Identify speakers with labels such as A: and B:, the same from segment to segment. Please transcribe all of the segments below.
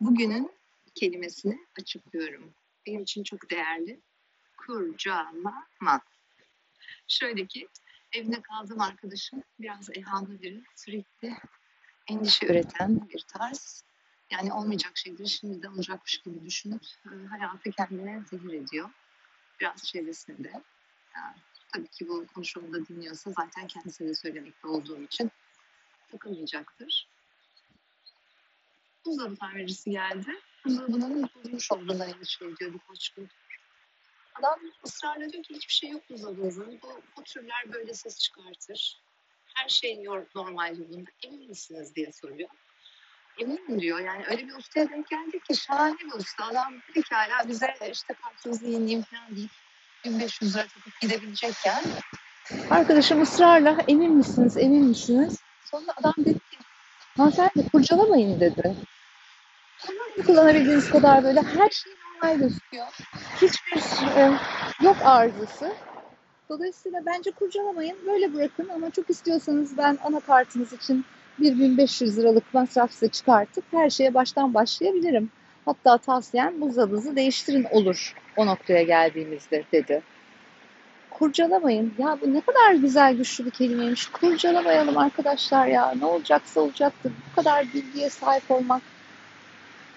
A: Bugünün kelimesini açıklıyorum. Benim için çok değerli. Kurcalama. Şöyle ki evinde kaldığım arkadaşım biraz evhamlı biri. Sürekli endişe üreten bir tarz. Yani olmayacak şeyleri şimdiden olacakmış gibi düşünüp e, hayatı kendine zehir ediyor. Biraz çevresinde. Yani, tabii ki bu konuşmamı da dinliyorsa zaten kendisine söylemekte olduğum için takılmayacaktır. Buzdolabı tamircisi geldi. Buzdolabının bozulmuş olduğuna endişe ediyor birkaç gün. Adam ısrarla diyor ki hiçbir şey yok buzdolabınızın. Bu, bu türler böyle ses çıkartır. Her şey normal yolunda. Emin misiniz diye soruyor. Eminim diyor. Yani öyle bir ustaya denk geldik ki şahane bir usta. Adam pekala bize işte kartınızı yenileyim falan deyip 1500 lira takıp gidebilecekken arkadaşım ısrarla emin misiniz, emin misiniz? Sonra adam dedi hanımefendi kurcalamayın dedi. Kullanabildiğiniz kadar böyle her şey normal gözüküyor. Hiçbir e, yok arızası. Dolayısıyla bence kurcalamayın. Böyle bırakın ama çok istiyorsanız ben anakartınız için 1500 liralık masraf size çıkartıp her şeye baştan başlayabilirim. Hatta tavsiyem buzdolabınızı değiştirin olur o noktaya geldiğimizde dedi. Kurcalamayın. Ya bu ne kadar güzel güçlü bir kelimeymiş. Kurcalamayalım arkadaşlar ya. Ne olacaksa olacaktır. Bu kadar bilgiye sahip olmak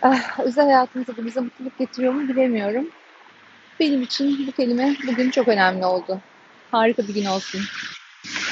A: ah, özel hayatımızda da bize mutluluk getiriyor mu bilemiyorum. Benim için bu kelime bugün çok önemli oldu. Harika bir gün olsun.